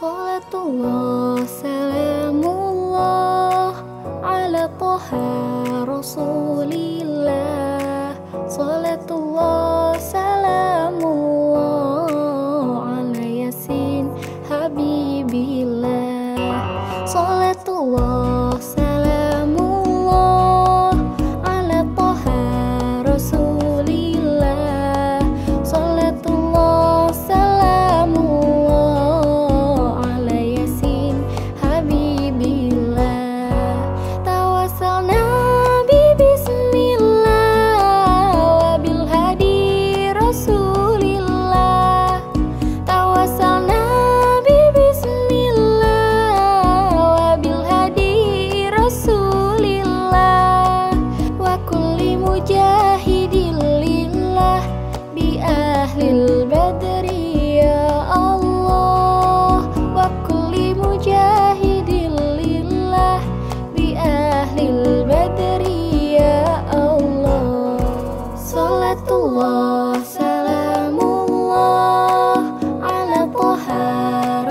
صلاة الله سلام الله على طه رسوله.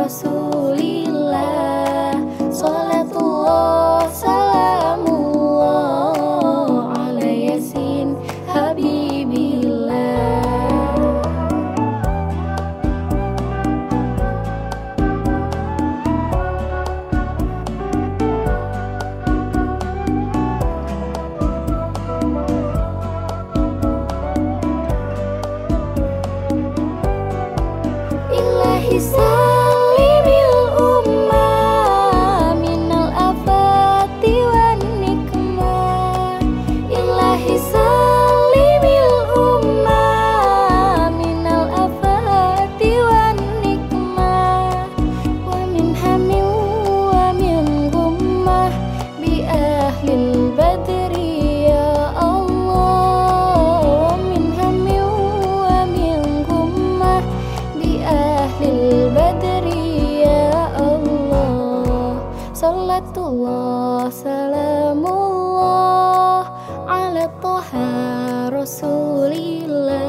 Rasulillah Salatullah Salamullah Yasin Salatullah Salamullah Ala toha Rasulillah.